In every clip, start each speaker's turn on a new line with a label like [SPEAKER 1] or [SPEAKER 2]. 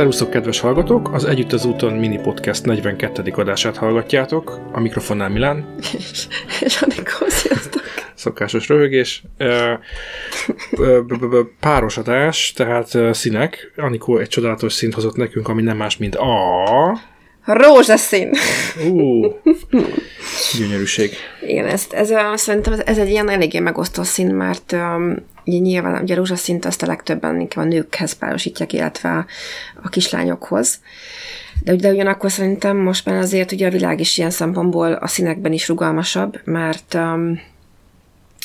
[SPEAKER 1] Szeruszok, kedves hallgatók! Az Együtt az úton mini podcast 42. adását hallgatjátok. A mikrofonnál Milán.
[SPEAKER 2] És Anikó, sziasztok!
[SPEAKER 1] Szokásos röhögés. Páros adás, tehát színek. Anikó egy csodálatos színt hozott nekünk, ami nem más, mint a...
[SPEAKER 2] Rózsaszín!
[SPEAKER 1] Ú, gyönyörűség.
[SPEAKER 2] Igen, ezt, ez, szerintem ez, egy ilyen eléggé megosztó szín, mert nyilván ugye a rózsaszínt azt a legtöbben inkább a nőkhez párosítják, illetve a, a kislányokhoz. De, de ugyanakkor szerintem most már azért ugye a világ is ilyen szempontból a színekben is rugalmasabb, mert um,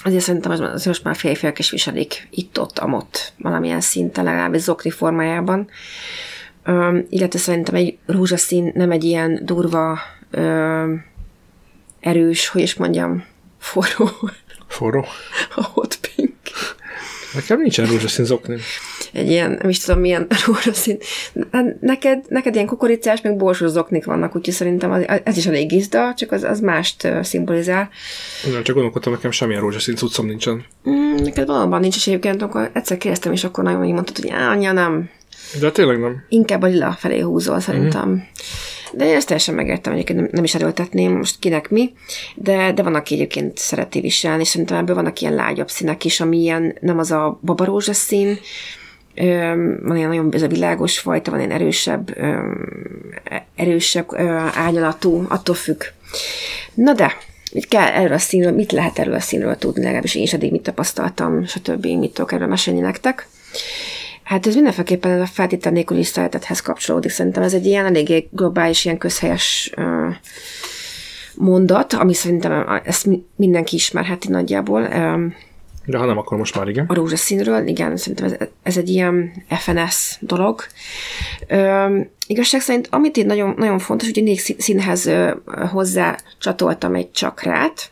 [SPEAKER 2] azért szerintem az, az most már férfiak is viselik itt-ott, amott valamilyen szinten, legalábbis zokni formájában. Um, illetve szerintem egy rózsaszín nem egy ilyen durva, um, erős, hogy is mondjam, forró.
[SPEAKER 1] Forró?
[SPEAKER 2] A hot.
[SPEAKER 1] Nekem nincsen rózsaszín zokni.
[SPEAKER 2] Egy ilyen, nem is tudom, milyen rózsaszín. Hát neked, neked ilyen kukoricás, meg borsós zoknik vannak, úgyhogy szerintem az, ez is elég gizda, csak az, az mást szimbolizál.
[SPEAKER 1] Nem, csak gondolkodtam, nekem semmilyen rózsaszín cuccom nincsen.
[SPEAKER 2] Mm, neked valóban nincs, és egyébként akkor egyszer kérdeztem, és akkor nagyon így mondtad, hogy anya, nem.
[SPEAKER 1] De tényleg nem.
[SPEAKER 2] Inkább a lila felé húzol, szerintem. Mm. De én ezt teljesen megértem, egyébként nem, nem is erőltetném most kinek mi, de, de van, aki egyébként szereti viselni, és szerintem ebből vannak ilyen lágyabb színek is, ami ilyen, nem az a babarózsaszín, van ilyen nagyon ez a világos fajta, van ilyen erősebb, erősebb árnyalatú, attól függ. Na de, mit kell erről a színről, mit lehet erről a színről tudni, legalábbis én is eddig mit tapasztaltam, stb. mit tudok erről mesélni nektek. Hát ez mindenféleképpen a feltétel nélküli szeretethez kapcsolódik. Szerintem ez egy ilyen eléggé globális, ilyen közhelyes mondat, ami szerintem ezt mindenki ismerheti nagyjából.
[SPEAKER 1] De ha nem, akkor most már igen.
[SPEAKER 2] A rózsaszínről, igen, szerintem ez, ez egy ilyen FNS dolog. Ö, igazság szerint, amit én nagyon, nagyon fontos, hogy négy színhez ö, hozzá csatoltam egy csakrát,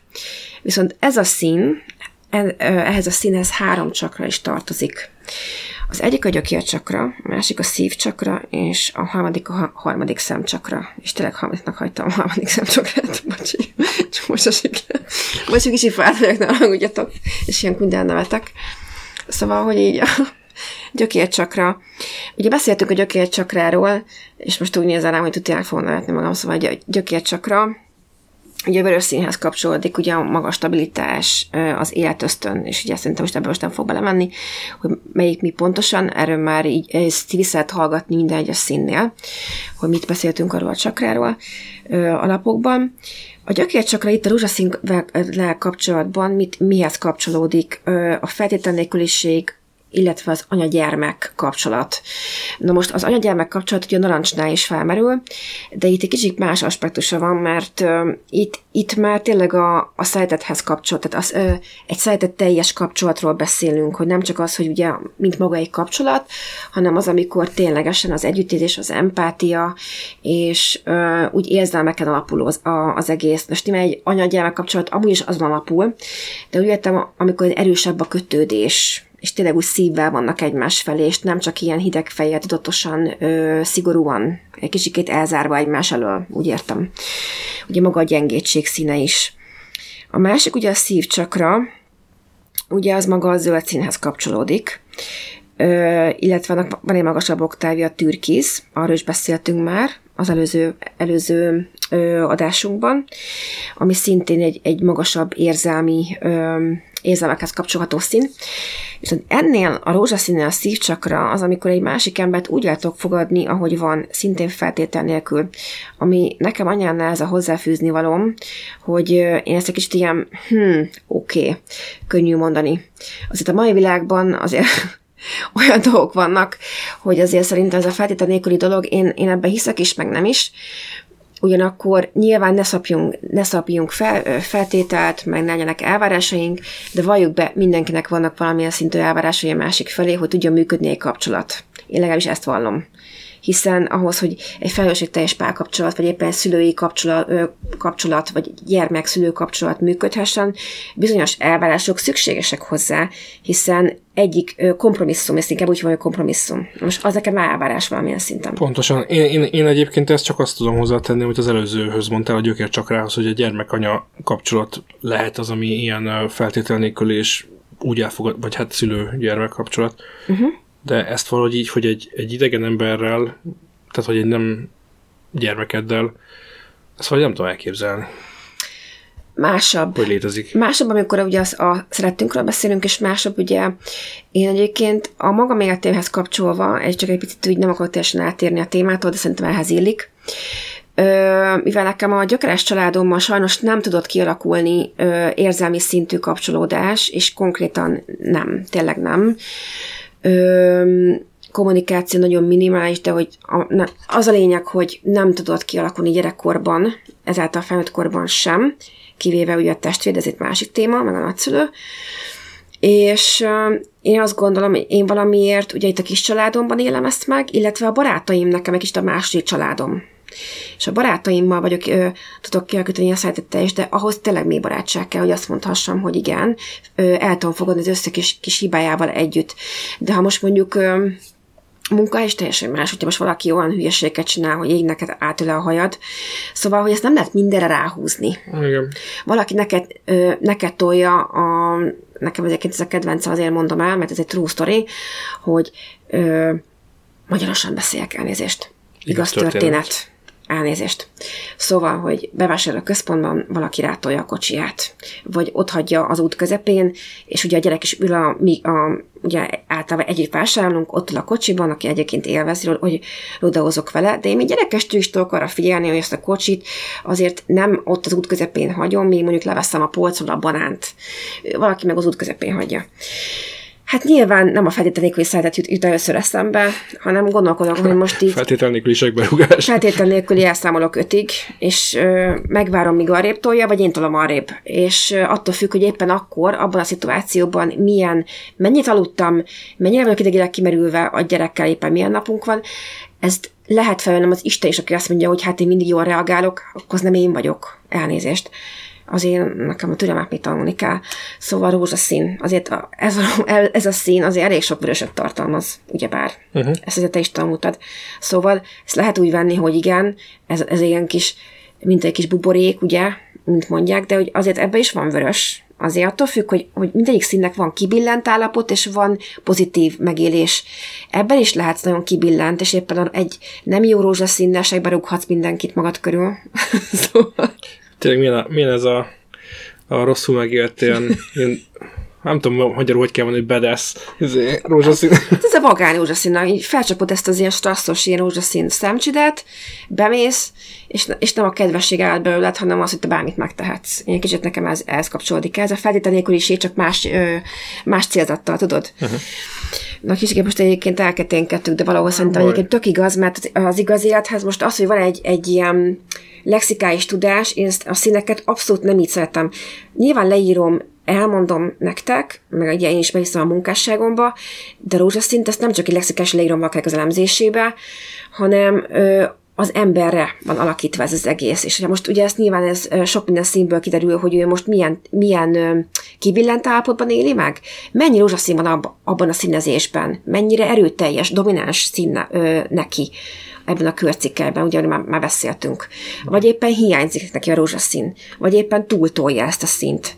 [SPEAKER 2] viszont ez a szín, e, ehhez a színhez három csakra is tartozik. Az egyik a gyökércsakra, a másik a szívcsakra, és a harmadik a harmadik szemcsakra. És tényleg harmadiknak hagytam a harmadik szemcsakrát. Bocsi, csak most esik le. Bocsi, kicsi fát vagyok, ne haragudjatok. És ilyen kundán nevetek. Szóval, hogy így a gyökércsakra. Ugye beszéltünk a gyökércsakráról, és most úgy nézel rám, hogy tudják fogom nevetni magam, szóval a gyökércsakra Ugye a vörös színhez kapcsolódik ugye a magas stabilitás, az életösztön, és ugye szerintem most ebből most nem fog belemenni, hogy melyik mi pontosan, erről már így ezt hallgatni minden egyes színnél, hogy mit beszéltünk arról a csakráról alapokban. A gyökércsakra itt a rózsaszínvel kapcsolatban mit, mihez kapcsolódik? A feltétlen nélküliség, illetve az anya-gyermek kapcsolat. Na most az anya-gyermek kapcsolat ugye a narancsnál is felmerül, de itt egy kicsit más aspektusa van, mert uh, itt, itt már tényleg a, a szeretethez kapcsolat, tehát az, uh, egy szeretet teljes kapcsolatról beszélünk, hogy nem csak az, hogy ugye mint maga egy kapcsolat, hanem az, amikor ténylegesen az együttérzés, az empátia, és uh, úgy érzelmeken alapul az, a, az egész. Most nem egy anya-gyermek kapcsolat amúgy is azon alapul, de úgy értem, amikor erősebb a kötődés, és tényleg úgy szívvel vannak egymás felé, és nem csak ilyen hideg fejjel, tudatosan, ö, szigorúan, egy kicsikét elzárva egymás elől, úgy értem. Ugye maga a gyengétség színe is. A másik ugye a szívcsakra, ugye az maga a zöld színhez kapcsolódik, ö, illetve van egy magasabb oktávja, a türkiz, arról is beszéltünk már az előző, előző ö, adásunkban, ami szintén egy, egy magasabb érzelmi ö, érzelmekhez kapcsolható szín. Viszont ennél a rózsaszínnél a szívcsakra az, amikor egy másik embert úgy tudok fogadni, ahogy van, szintén feltétel nélkül. Ami nekem anyánál ez a hozzáfűzni valóm, hogy én ezt egy kicsit ilyen, hm, oké, okay, könnyű mondani. Azért a mai világban azért olyan dolgok vannak, hogy azért szerintem ez a feltétel nélküli dolog, én, én ebben hiszek is, meg nem is, ugyanakkor nyilván ne szapjunk, ne szapjunk fel, feltételt, meg ne legyenek elvárásaink, de valljuk be, mindenkinek vannak valamilyen szintű elvárásai a másik felé, hogy tudjon működni egy kapcsolat. Én legalábbis ezt vallom hiszen ahhoz, hogy egy felelősségteljes párkapcsolat, vagy éppen szülői kapcsolat, kapcsolat vagy gyermek-szülő kapcsolat működhessen, bizonyos elvárások szükségesek hozzá, hiszen egyik kompromisszum, ezt inkább úgy van, hogy kompromisszum. Most az nekem elvárás valamilyen szinten.
[SPEAKER 1] Pontosan. Én, én, én egyébként ezt csak azt tudom hozzátenni, hogy az előzőhöz mondtál, a gyökér csak rához, hogy a gyermek-anya kapcsolat lehet az, ami ilyen feltétel nélkül és úgy elfogad, vagy hát szülő-gyermek kapcsolat. Uh-huh de ezt valahogy így, hogy egy, egy idegen emberrel, tehát hogy egy nem gyermekeddel, ezt valahogy nem tudom elképzelni.
[SPEAKER 2] Másabb.
[SPEAKER 1] Hogy létezik.
[SPEAKER 2] Másabb, amikor ugye az a szeretünkről beszélünk, és másabb ugye én egyébként a magam életéhez kapcsolva, egy csak egy picit úgy nem akarok teljesen átérni a témától, de szerintem ehhez illik. Ö, mivel nekem a gyökeres családommal sajnos nem tudott kialakulni ö, érzelmi szintű kapcsolódás, és konkrétan nem, tényleg nem. Ö, kommunikáció nagyon minimális, de hogy a, na, az a lényeg, hogy nem tudott kialakulni gyerekkorban, ezáltal felnőtt korban sem, kivéve ugye a testvér, ez egy másik téma, meg a nagyszülő. És én azt gondolom, én valamiért, ugye itt a kis családomban élem ezt meg, illetve a barátaim nekem egy kicsit a második családom. És a barátaimmal vagyok, ö, tudok kialakítani a is, de ahhoz tényleg mély barátság kell, hogy azt mondhassam, hogy igen, ö, el tudom fogadni az összes kis, kis hibájával együtt. De ha most mondjuk ö, munka is teljesen más, hogyha most valaki olyan hülyeséget csinál, hogy ég neked átöle a hajad. Szóval, hogy ezt nem lehet mindenre ráhúzni.
[SPEAKER 1] Igen.
[SPEAKER 2] Valaki neked, ö, neked tolja a, nekem egyébként ez a kedvencem, azért mondom el, mert ez egy true story, hogy ö, magyarosan beszéljek elnézést. Igaz, Igaz történet. történet elnézést. Szóval, hogy bevásárol a központban, valaki rátolja a kocsiját, vagy ott hagyja az út közepén, és ugye a gyerek is ül a, mi, a ugye általában együtt vásárolunk, ott a kocsiban, aki egyébként élvezi, hogy odahozok vele, de én még gyerekestől is tudok arra figyelni, hogy ezt a kocsit azért nem ott az út közepén hagyom, még mondjuk leveszem a polcról a banánt. Valaki meg az út közepén hagyja. Hát nyilván nem a feltétel nélküli szeretet jut, jut először eszembe, hanem gondolkodok, hogy most így...
[SPEAKER 1] Feltétel nélküli berúgás.
[SPEAKER 2] Feltétel nélküli elszámolok ötig, és ö, megvárom, míg arrébb tolja, vagy én tolom arrébb. És ö, attól függ, hogy éppen akkor, abban a szituációban milyen, mennyit aludtam, mennyire vagyok idegileg kimerülve a gyerekkel, éppen milyen napunk van, ezt lehet felvennem az Isten is, aki azt mondja, hogy hát én mindig jól reagálok, akkor az nem én vagyok. Elnézést azért nekem a türelmet még tanulni kell. Szóval rózsaszín, azért a, ez, a, ez a szín azért elég sok vöröset tartalmaz, ugyebár. Uh-huh. Ezt azért te is tanultad. Szóval ezt lehet úgy venni, hogy igen, ez, ez ilyen kis, mint egy kis buborék, ugye, mint mondják, de hogy azért ebbe is van vörös. Azért attól függ, hogy, hogy mindegyik színnek van kibillent állapot, és van pozitív megélés. Ebben is lehetsz nagyon kibillent, és éppen egy nem jó rózsaszínnel se berúghatsz mindenkit magad körül.
[SPEAKER 1] szóval tényleg milyen, a, milyen ez a, a rosszul megélt ilyen, ilyen nem tudom magyarul, hogy kell mondani, hogy bedesz, ez rózsaszín.
[SPEAKER 2] Hát ez a vagány rózsaszín, így felcsapod ezt az ilyen strasszos, ilyen rózsaszín szemcsidet, bemész, és, és nem a kedvesség áll belőled, hanem az, hogy te bármit megtehetsz. Én kicsit nekem ez, ez kapcsolódik. Ez a feltétlen nélküliség, csak más, ö, más célzattal, tudod? Uh-huh. Na kicsit most egyébként elketénkedtük, de valahol szerintem egyébként tök igaz, mert az igaz élethez most az, hogy van egy, egy ilyen lexikális tudás, én ezt a színeket abszolút nem így szeretem. Nyilván leírom, elmondom nektek, meg ugye én is behiszem a munkásságomba, de rózsaszint ezt nem csak egy lexikális leírom valakinek az elemzésébe, hanem ö, az emberre van alakítva ez az egész. És most ugye ezt nyilván ez sok minden színből kiderül, hogy ő most milyen, milyen kibillent állapotban éli meg, mennyi rózsaszín van ab, abban a színezésben, mennyire erőteljes, domináns szín neki ebben a körcikkelben, ugye már, már beszéltünk. Vagy éppen hiányzik neki a rózsaszín, vagy éppen túltolja ezt a szint.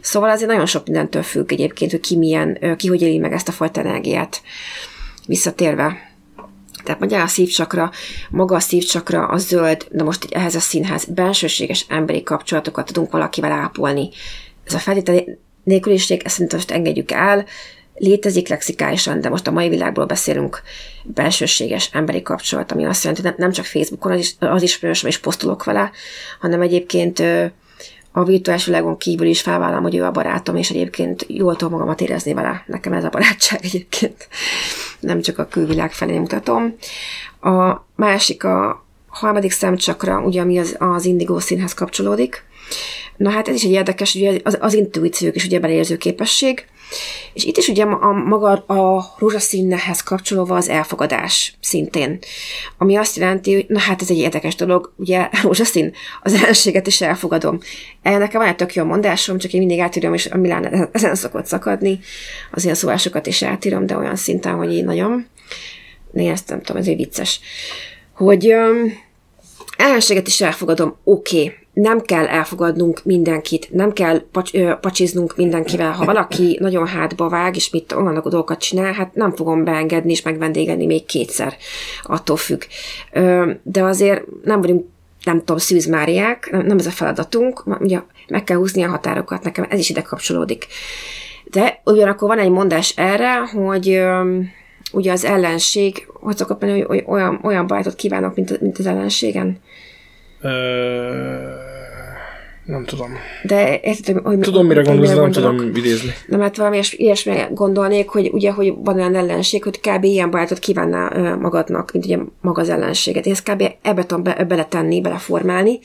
[SPEAKER 2] Szóval azért nagyon sok mindentől függ egyébként, hogy ki milyen, ki hogy éli meg ezt a fajta energiát. Visszatérve tehát mondja a szívcsakra, maga a szívcsakra a zöld, de most ehhez a színhez bensőséges emberi kapcsolatokat tudunk valakivel ápolni. Ez a feltétel nélküliség, ezt szerintem most engedjük el, létezik lexikálisan, de most a mai világból beszélünk belsőséges emberi kapcsolat, ami azt jelenti, hogy nem csak Facebookon az, is, az ismerősöm és posztolok vele, hanem egyébként a virtuális világon kívül is felvállalom, hogy ő a barátom, és egyébként jól tudom magamat érezni vele. Nekem ez a barátság egyébként. Nem csak a külvilág felé mutatom. A másik a harmadik szemcsakra, ugye ami az, az indigó színhez kapcsolódik. Na hát ez is egy érdekes, ugye az, az intuíciók is ugye belérző képesség. És itt is ugye a, maga a rózsaszínnehez kapcsolóva az elfogadás szintén, ami azt jelenti, hogy na hát ez egy érdekes dolog, ugye rózsaszín, az ellenséget is elfogadom. El nekem van egy tök jó mondásom, csak én mindig átírom, és a Milán ezen szokott szakadni, az ilyen szólásokat is átírom, de olyan szinten, hogy én nagyon, én ezt nem tudom, ez egy vicces, hogy um, ellenséget is elfogadom, oké, okay, nem kell elfogadnunk mindenkit, nem kell pacs, ö, pacsiznunk mindenkivel. Ha valaki nagyon hátba vág, és mit olyan dolgokat csinál, hát nem fogom beengedni és megvendégeni még kétszer. Attól függ. Ö, de azért nem vagyunk nem tudom, szűzmáriák, nem, nem ez a feladatunk, ugye meg kell húzni a határokat, nekem ez is ide kapcsolódik. De ugyanakkor van egy mondás erre, hogy ö, ugye az ellenség, hogy szokott mondani, hogy olyan, olyan barátot kívánok, mint, mint az ellenségen.
[SPEAKER 1] Ö nem tudom.
[SPEAKER 2] De érted, hogy...
[SPEAKER 1] Tudom, mire gondolsz, nem tudom idézni.
[SPEAKER 2] Nem, hát valami ilyesmi gondolnék, hogy ugye, hogy van olyan ellenség, hogy kb. ilyen barátot kívánná magadnak, mint ugye maga az ellenséget. Én ezt kb. ebbe tudom be, beletenni, beleformálni.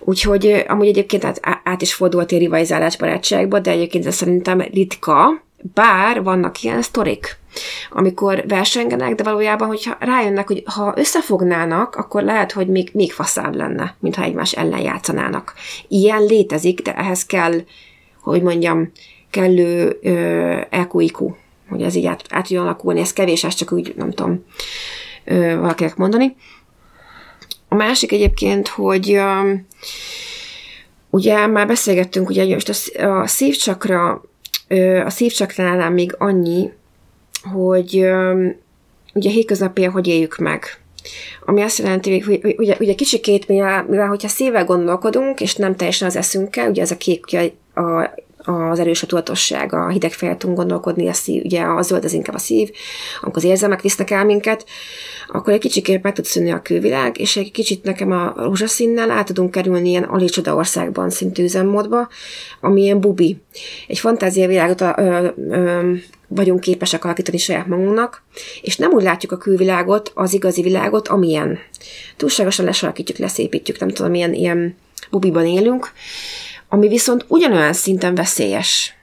[SPEAKER 2] Úgyhogy amúgy egyébként át, át is fordult a rivalizálás barátságba, de egyébként ez szerintem ritka, bár vannak ilyen sztorik, amikor versengenek, de valójában, hogyha rájönnek, hogy ha összefognának, akkor lehet, hogy még, még faszább lenne, mintha egymás ellen játszanának. Ilyen létezik, de ehhez kell, hogy mondjam, kellő EQ-IQ, hogy ez így át, át tudjon alakulni. Ez kevés, ez csak úgy, nem tudom, ö, valakinek mondani. A másik egyébként, hogy ö, ugye már beszélgettünk, ugye most a, a szívcsakra a szívcsakránál még annyi, hogy ugye hétköznapi, hogy éljük meg. Ami azt jelenti, hogy ugye, ugye kicsikét, mivel, mivel hogyha szívvel gondolkodunk, és nem teljesen az eszünkkel, ugye ez a kék, ugye a, az erős a tudatosság, a hideg fel tudunk gondolkodni, a szív, ugye a zöld az inkább a szív, amikor az érzelmek visznek el minket, akkor egy kicsikét meg tud szűnni a külvilág, és egy kicsit nekem a rózsaszínnel át tudunk kerülni ilyen alicsoda országban szintű üzemmódba, ami ilyen bubi. Egy fantáziavilágot vagyunk képesek alakítani saját magunknak, és nem úgy látjuk a külvilágot, az igazi világot, amilyen. Túlságosan lesalakítjuk, leszépítjük, nem tudom, milyen ilyen bubiban élünk, ami viszont ugyanolyan szinten veszélyes.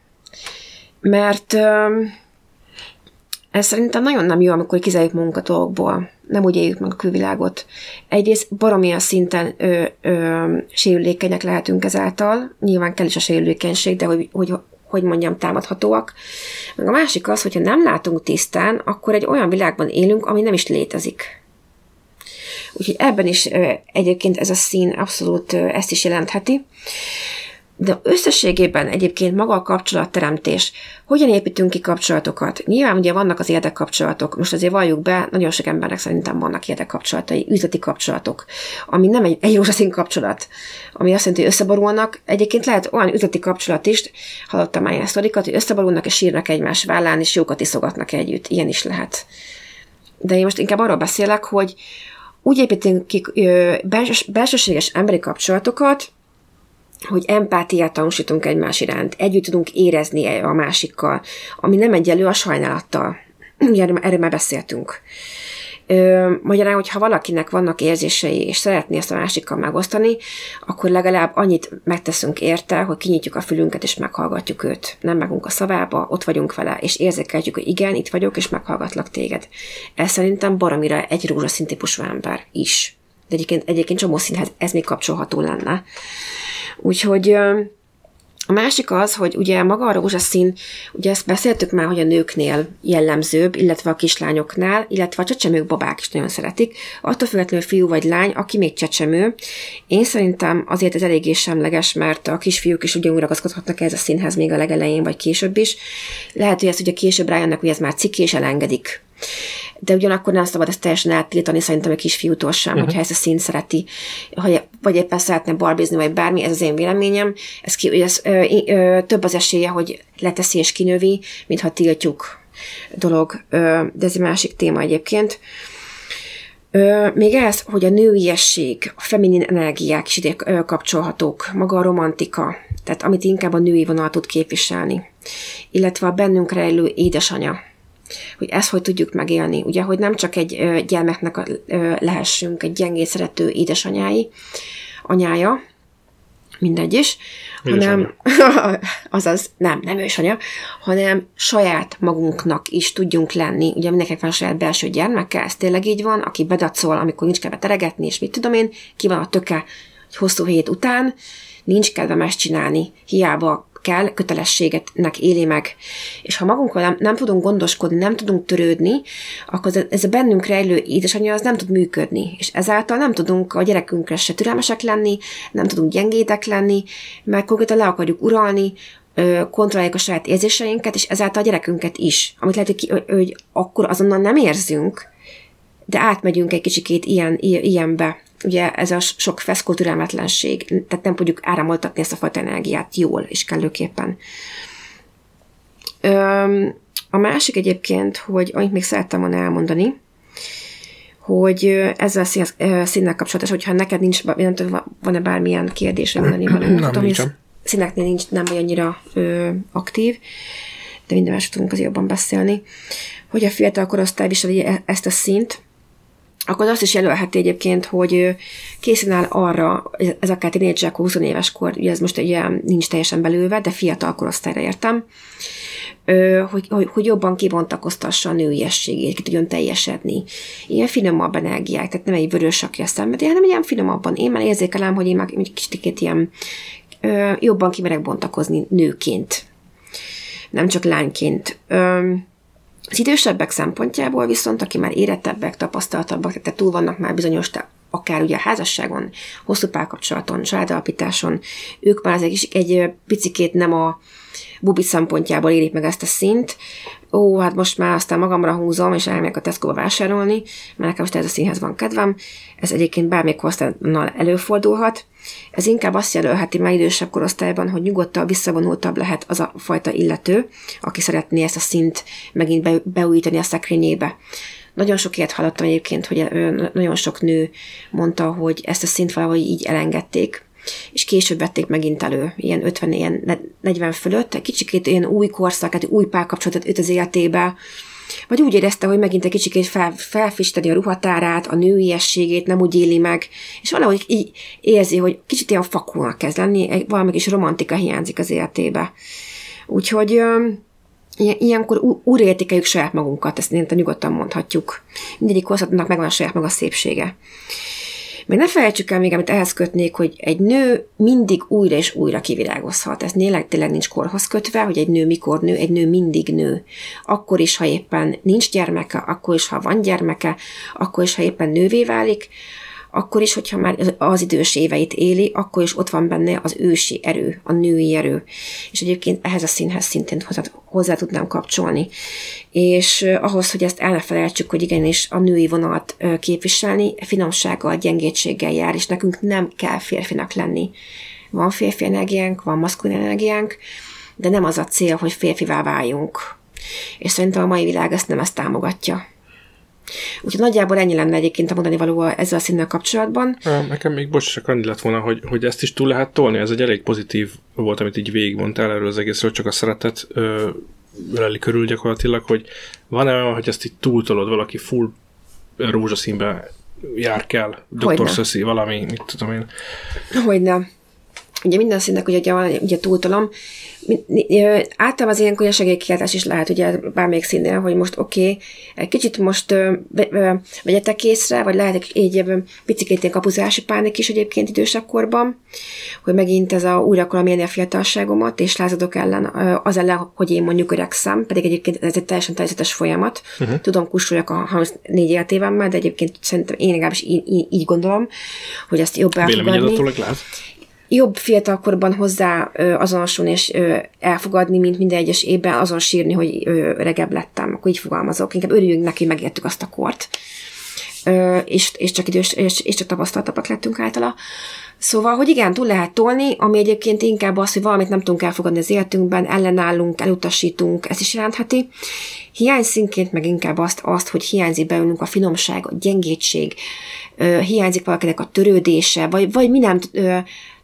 [SPEAKER 2] Mert ö, ez szerintem nagyon nem jó, amikor kizárjuk magunkat dolgokból. Nem úgy éljük meg a külvilágot. Egyrészt baromilyen szinten ö, ö, sérülékenyek lehetünk ezáltal. Nyilván kell is a sérülékenység, de hogy, hogy hogy mondjam, támadhatóak. Meg a másik az, hogyha nem látunk tisztán, akkor egy olyan világban élünk, ami nem is létezik. Úgyhogy ebben is egyébként ez a szín abszolút ezt is jelentheti. De összességében egyébként maga a kapcsolatteremtés, hogyan építünk ki kapcsolatokat? Nyilván ugye vannak az érdekkapcsolatok, most azért valljuk be, nagyon sok embernek szerintem vannak érdekkapcsolatai, üzleti kapcsolatok, ami nem egy, egy rózsaszín kapcsolat, ami azt jelenti, hogy összeborulnak. Egyébként lehet olyan üzleti kapcsolat is, hallottam már ilyen sztorikat, hogy összeborulnak és sírnak egymás vállán, és jókat iszogatnak együtt. Ilyen is lehet. De én most inkább arról beszélek, hogy úgy építünk ki belsős, belsőséges emberi kapcsolatokat, hogy empátiát tanúsítunk egymás iránt, együtt tudunk érezni a másikkal, ami nem egyelő a sajnálattal. Erről már beszéltünk. Ö, magyarán, hogyha valakinek vannak érzései, és szeretné ezt a másikkal megosztani, akkor legalább annyit megteszünk érte, hogy kinyitjuk a fülünket, és meghallgatjuk őt. Nem megunk a szavába, ott vagyunk vele, és érzékeljük, hogy igen, itt vagyok, és meghallgatlak téged. Ez szerintem baromira egy rózsaszín típusú ember is. De egyébként, egyébként csomó színhez ez még kapcsolható lenne. Úgyhogy a másik az, hogy ugye maga a rózsaszín, ugye ezt beszéltük már, hogy a nőknél jellemzőbb, illetve a kislányoknál, illetve a csecsemők babák is nagyon szeretik. Attól függetlenül fiú vagy lány, aki még csecsemő. Én szerintem azért ez eléggé semleges, mert a kisfiúk is ugyanúgy ragaszkodhatnak ez a színhez még a legelején, vagy később is. Lehet, hogy ezt ugye később rájönnek, hogy ez már ciki, és elengedik de ugyanakkor nem szabad ezt teljesen eltiltani, szerintem egy kisfiútól sem, uh-huh. hogyha ezt a szín szereti, hogy, vagy éppen szeretne barbizni, vagy bármi, ez az én véleményem. Ez, ki, ez ö, ö, több az esélye, hogy leteszi és kinövi, mintha tiltjuk dolog, ö, de ez egy másik téma egyébként. Ö, még ez, hogy a nőiesség, a feminin energiák is ide kapcsolhatók, maga a romantika, tehát amit inkább a női vonal tud képviselni, illetve a bennünk rejlő édesanya, hogy ezt hogy tudjuk megélni. Ugye, hogy nem csak egy gyermeknek lehessünk egy gyengé szerető édesanyái, anyája, mindegy is, hanem, azaz, nem, nem ősanya, hanem saját magunknak is tudjunk lenni. Ugye mindenkinek van a saját belső gyermeke, ez tényleg így van, aki bedacol, amikor nincs kedve teregetni, és mit tudom én, ki van a töke egy hosszú hét után, nincs kedve csinálni, hiába kell, kötelességetnek éli meg. És ha magunkról nem, nem tudunk gondoskodni, nem tudunk törődni, akkor ez a bennünk rejlő édesanyja az nem tud működni. És ezáltal nem tudunk a gyerekünkre se türelmesek lenni, nem tudunk gyengétek lenni, mert konkrétan le akarjuk uralni, kontrolláljuk a saját érzéseinket, és ezáltal a gyerekünket is. Amit lehet, hogy, hogy akkor azonnal nem érzünk, de átmegyünk egy kicsikét ilyen, ilyenbe. Ugye ez a sok feszkó türelmetlenség, tehát nem tudjuk áramoltatni ezt a fajta energiát jól és kellőképpen. A másik egyébként, hogy amit még szerettem volna elmondani, hogy ezzel a színnel kapcsolatos, hogyha neked nincs, nem tudom, van-e bármilyen kérdés, vagy mondani valami.
[SPEAKER 1] Nem, tudom, nincs.
[SPEAKER 2] Színeknél nincs, nem vagy annyira ö, aktív, de minden más tudunk azért jobban beszélni, hogy a fiatal korosztály viseli e-, ezt a szint, akkor azt is jelölheti egyébként, hogy készen áll arra, ez akár tínédzsek 20 éves kor, ugye ez most ugye nincs teljesen belőve, de fiatal korosztályra értem, hogy, hogy, hogy jobban kibontakoztassa a nőiességét, ki tudjon teljesedni. Ilyen finomabb energiák, tehát nem egy vörös, aki a szenvedi, hanem ilyen finomabban. Én már érzékelem, hogy én már egy kicsit ilyen jobban kimerek bontakozni nőként, nem csak lányként. Az idősebbek szempontjából viszont, aki már érettebbek, tapasztaltabbak, tehát túl vannak már bizonyos, akár ugye a házasságon, hosszú párkapcsolaton, családalapításon, ők már egy, egy picikét nem a bubi szempontjából érik meg ezt a szint. Ó, hát most már aztán magamra húzom, és elmegyek a Tesco-ba vásárolni, mert nekem most ez a színhez van kedvem. Ez egyébként bármelyik korosztálynal előfordulhat. Ez inkább azt jelölheti már idősebb korosztályban, hogy nyugodtabb, visszavonultabb lehet az a fajta illető, aki szeretné ezt a szint megint be, beújítani a szekrényébe. Nagyon sok ilyet hallottam egyébként, hogy nagyon sok nő mondta, hogy ezt a szint valahogy így elengedték, és később vették megint elő, ilyen 50, ilyen 40 fölött, egy kicsikét ilyen új korszak, egy új párkapcsolatot öt az életébe, vagy úgy érezte, hogy megint egy kicsit fel, felfisteni a ruhatárát, a nőiességét, nem úgy éli meg, és valahogy így érzi, hogy kicsit ilyen fakúnak kezd lenni, valami kis romantika hiányzik az életébe. Úgyhogy ilyenkor újra értékeljük saját magunkat, ezt én nyugodtan mondhatjuk. Mindegyik korszaknak megvan a saját maga szépsége. Meg ne felejtsük el még, amit ehhez kötnék, hogy egy nő mindig újra és újra kivilágozhat. Ez tényleg, tényleg nincs korhoz kötve, hogy egy nő mikor nő, egy nő mindig nő. Akkor is, ha éppen nincs gyermeke, akkor is, ha van gyermeke, akkor is, ha éppen nővé válik, akkor is, hogyha már az idős éveit éli, akkor is ott van benne az ősi erő, a női erő. És egyébként ehhez a színhez szintén hozzá, hozzá tudnám kapcsolni. És ahhoz, hogy ezt el hogy igenis a női vonalat képviselni, finomsággal, gyengétséggel jár, és nekünk nem kell férfinak lenni. Van férfi energiánk, van maszkulin energiánk, de nem az a cél, hogy férfivá váljunk. És szerintem a mai világ ezt nem ezt támogatja. Úgyhogy nagyjából ennyi lenne egyébként a mondani való ezzel a színnel kapcsolatban.
[SPEAKER 1] Nekem még bocs, csak annyi lett volna, hogy, hogy ezt is túl lehet tolni. Ez egy elég pozitív volt, amit így végigmondtál erről az egészről, csak a szeretet ö, öleli körül gyakorlatilag, hogy van-e olyan, hogy ezt így túltolod, valaki full rózsaszínbe jár kell, Dr. Szöszi, valami, mit tudom én.
[SPEAKER 2] Hogyne. Ugye minden színnek ugye, ugye túltolom, általában az ilyenkor segélykiáltás is lehet, ugye bármelyik színnél, hogy most oké, okay, egy kicsit most vegyetek észre, vagy lehet egy picit ilyen kapuzási pánik is egyébként idősebb korban, hogy megint ez a újra akarom élni a fiatalságomat, és lázadok ellen, az ellen, hogy én mondjuk öregszem, pedig egyébként ez egy teljesen természetes folyamat. Uh-huh. Tudom, kussoljak a 34 életévemmel, de egyébként szerintem én legalábbis így, így, így gondolom, hogy ezt jobb elfogadni jobb fiatalkorban hozzá azonosulni és elfogadni, mint minden egyes évben azon sírni, hogy regebb lettem, akkor így fogalmazok. Inkább örüljünk neki, hogy megértük azt a kort. És, és csak idős, és, és csak tapasztaltabbak lettünk általa. Szóval, hogy igen, túl lehet tolni, ami egyébként inkább az, hogy valamit nem tudunk elfogadni az életünkben, ellenállunk, elutasítunk, ez is jelentheti. Hiányszínként meg inkább azt, azt, hogy hiányzik belőlünk a finomság, a gyengétség, hiányzik valakinek a törődése, vagy, vagy mi nem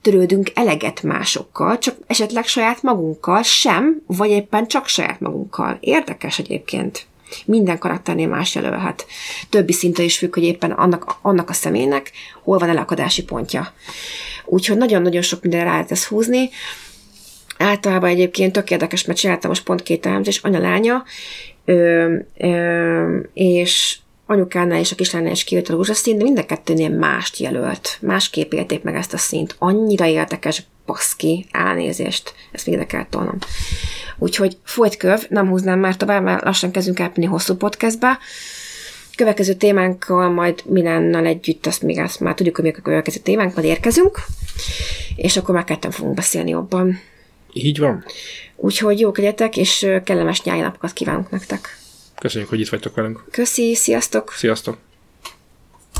[SPEAKER 2] törődünk eleget másokkal, csak esetleg saját magunkkal sem, vagy éppen csak saját magunkkal. Érdekes egyébként. Minden karakternél más jelölhet. Többi szinte is függ, hogy éppen annak, annak a személynek hol van elakadási pontja. Úgyhogy nagyon-nagyon sok mindenre lehet ezt húzni. Általában egyébként tök érdekes, mert csináltam most pont két elemzés, anya-lánya, és anyukánál és a kislánynál is kijött a rózsaszín, de mind a kettőnél mást jelölt. Másképp élték meg ezt a szint. Annyira érdekes Paszki, elnézést, ezt még ide kell tolnom. Úgyhogy folyt köv, nem húznám már tovább, mert lassan kezdünk átmenni hosszú podcastbe. Következő témánkkal majd Milánnal együtt, azt még azt már tudjuk, hogy mi a következő témánk, majd érkezünk, és akkor már ketten fogunk beszélni jobban.
[SPEAKER 1] Így van.
[SPEAKER 2] Úgyhogy jók legyetek, és kellemes nyári napokat kívánunk nektek.
[SPEAKER 1] Köszönjük, hogy itt vagytok velünk.
[SPEAKER 2] Köszi, sziasztok!
[SPEAKER 1] Sziasztok!